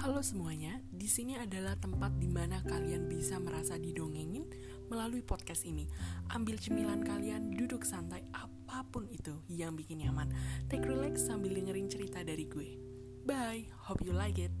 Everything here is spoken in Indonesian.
Halo semuanya, di sini adalah tempat di mana kalian bisa merasa didongengin melalui podcast ini. Ambil cemilan kalian, duduk santai, apa pun itu yang bikin nyaman. Take relax sambil dengerin cerita dari gue. Bye, hope you like it.